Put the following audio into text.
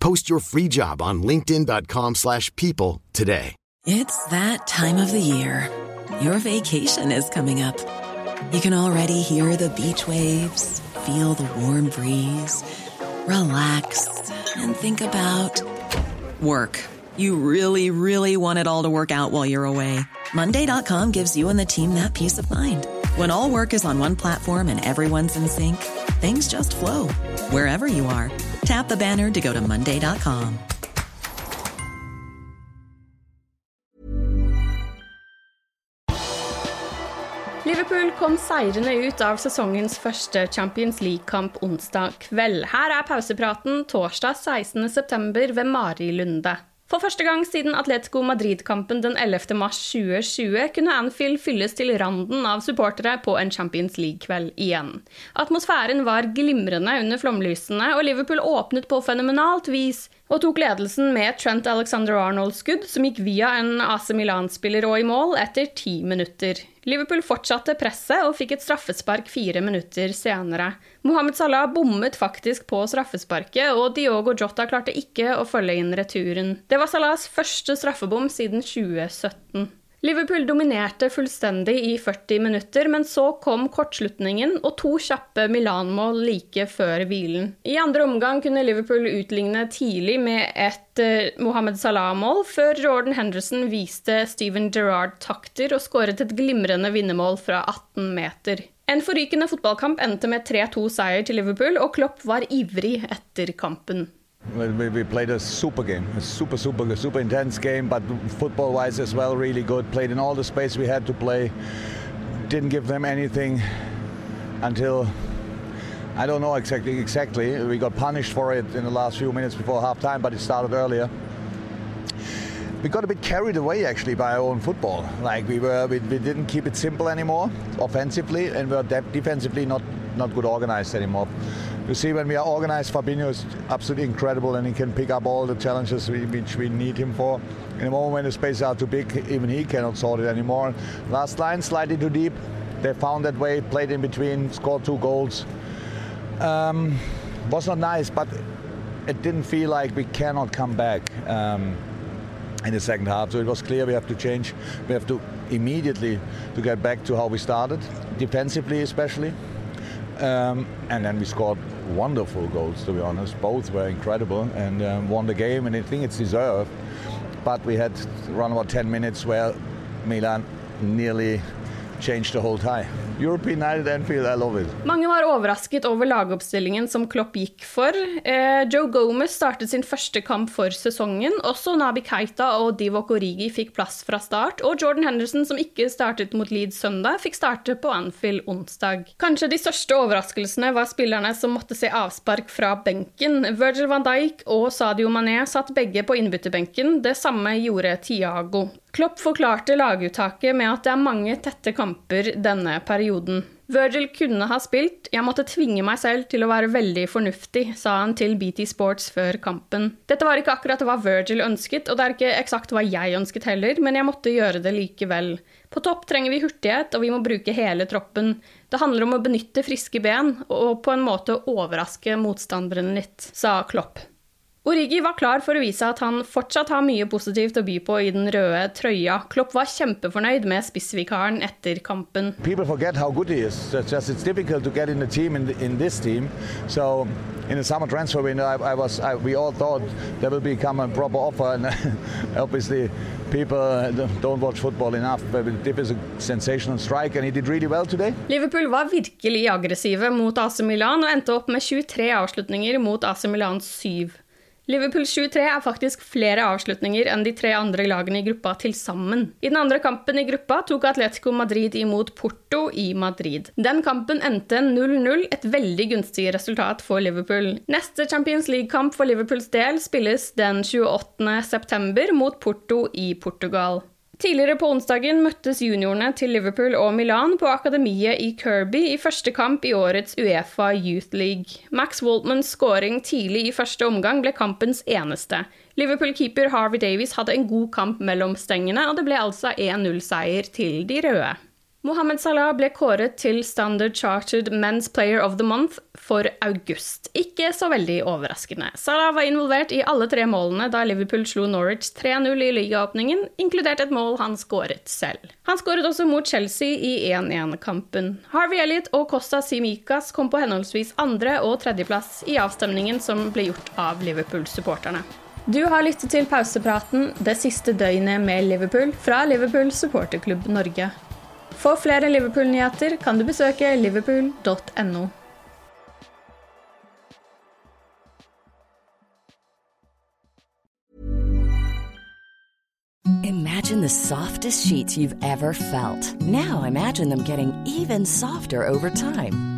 Post your free job on linkedin.com/people slash people today. It's that time of the year. Your vacation is coming up. You can already hear the beach waves, feel the warm breeze, relax, and think about work. You really, really want it all to work out while you're away. Monday.com gives you and the team that peace of mind. When all work is on one platform and everyone's in sync, things just flow wherever you are. Tap the banner to go to Monday.com. Liverpool kom seirende ut av sesongens første Champions League-kamp onsdag kveld. Her er pausepraten torsdag 16.9. ved Mari Lunde. For første gang siden Atletico Madrid-kampen den 11. mars 2020 kunne Anfield fylles til randen av supportere på en Champions League-kveld igjen. Atmosfæren var glimrende under flomlysene, og Liverpool åpnet på fenomenalt vis og tok ledelsen med Trent Alexander-Arnolds skudd, som gikk via en AC Milan-spiller og i mål etter ti minutter. Liverpool fortsatte presset og fikk et straffespark fire minutter senere. Mohammed Salah bommet faktisk på straffesparket, og Diogo Jota klarte ikke å følge inn returen. Det var Salahs første straffebom siden 2017. Liverpool dominerte fullstendig i 40 minutter, men så kom kortslutningen og to kjappe Milan-mål like før hvilen. I andre omgang kunne Liverpool utligne tidlig med et uh, Mohammed Salah-mål, før Jordan Henderson viste Steven Gerrard takter og skåret et glimrende vinnermål fra 18 meter. En forrykende fotballkamp endte med 3-2-seier til Liverpool, og Klopp var ivrig etter kampen. We, played a super game, a super, super, super intense game, but football-wise as well, really good. Played in all the space we had to play. Didn't give them anything until I don't know exactly. Exactly, we got punished for it in the last few minutes before half time, but it started earlier. We got a bit carried away actually by our own football. Like we were, we, we didn't keep it simple anymore offensively, and we were de- defensively not not good organized anymore. You see, when we are organized, Fabinho is absolutely incredible and he can pick up all the challenges we, which we need him for. In a moment when the spaces are too big, even he cannot sort it anymore. Last line, slightly too deep. They found that way, played in between, scored two goals. Um, was not nice, but it didn't feel like we cannot come back um, in the second half. So it was clear we have to change. We have to immediately to get back to how we started, defensively especially. Um, and then we scored wonderful goals, to be honest. Both were incredible and um, won the game, and I think it's deserved. But we had around about 10 minutes where Milan nearly changed the whole tie. European United Anfield, I love it. Mange var overrasket over lagoppstillingen som Klopp gikk for. Eh, Joe Gomez startet sin første kamp for sesongen. Også Nabi Keita og Divok Origi fikk plass fra start. Og Jordan Henderson, som ikke startet mot Leeds søndag, fikk starte på Anfield onsdag. Kanskje de største overraskelsene var spillerne som måtte se avspark fra benken. Virgil van Dijk og Sadio Mané satt begge på innbytterbenken. Det samme gjorde Tiago. Klopp forklarte laguttaket med at det er mange tette kamper denne perioden. Virgil kunne ha spilt, jeg måtte tvinge meg selv til å være veldig fornuftig, sa han til BT Sports før kampen. Dette var ikke akkurat hva Virgil ønsket, og det er ikke eksakt hva jeg ønsket heller, men jeg måtte gjøre det likevel. På topp trenger vi hurtighet, og vi må bruke hele troppen. Det handler om å benytte friske ben, og på en måte overraske motstanderen litt, sa Klopp. Origi var klar for å vise at han fortsatt har mye positivt å by på i den røde trøya. Klopp var kjempefornøyd med spissvikaren etter kampen. People forget how good he is. It's just it's difficult to get in the team in, the, in this team. So in the summer transfer window, I, I was I, we all thought there will become a proper offer, and obviously people don't watch football enough. But Dip is a sensational strike, and he did really well today. Liverpool var virkelig aggressive mot AC Milan og endte opp med 23 avslutninger mot AC Milans 7. Liverpool 7-3 er faktisk flere avslutninger enn de tre andre lagene i gruppa til sammen. I den andre kampen i gruppa tok Atletico Madrid imot Porto i Madrid. Den kampen endte 0-0, et veldig gunstig resultat for Liverpool. Neste Champions League-kamp for Liverpools del spilles den 28. september mot Porto i Portugal. Tidligere på onsdagen møttes juniorene til Liverpool og Milan på akademiet i Kirby i første kamp i årets Uefa Youth League. Max Waltmans scoring tidlig i første omgang ble kampens eneste. Liverpool-keeper Harvey Davies hadde en god kamp mellom stengene, og det ble altså 1-0-seier til de røde. Mohammed Salah ble kåret til Standard Chartered Men's Player of the Month for august. Ikke så veldig overraskende. Salah var involvert i alle tre målene da Liverpool slo Norwich 3-0 i ligaåpningen, inkludert et mål han skåret selv. Han skåret også mot Chelsea i 1-1-kampen. Harvey Elliot og Costa Simicas kom på henholdsvis andre- og tredjeplass i avstemningen som ble gjort av Liverpool-supporterne. Du har lyttet til pausepraten det siste døgnet med Liverpool fra Liverpool supporterklubb Norge. For flere Liverpool-nyheter kan du besøke liverpool.no. Imagine the softest sheets you've ever felt. Now imagine them getting even softer over time.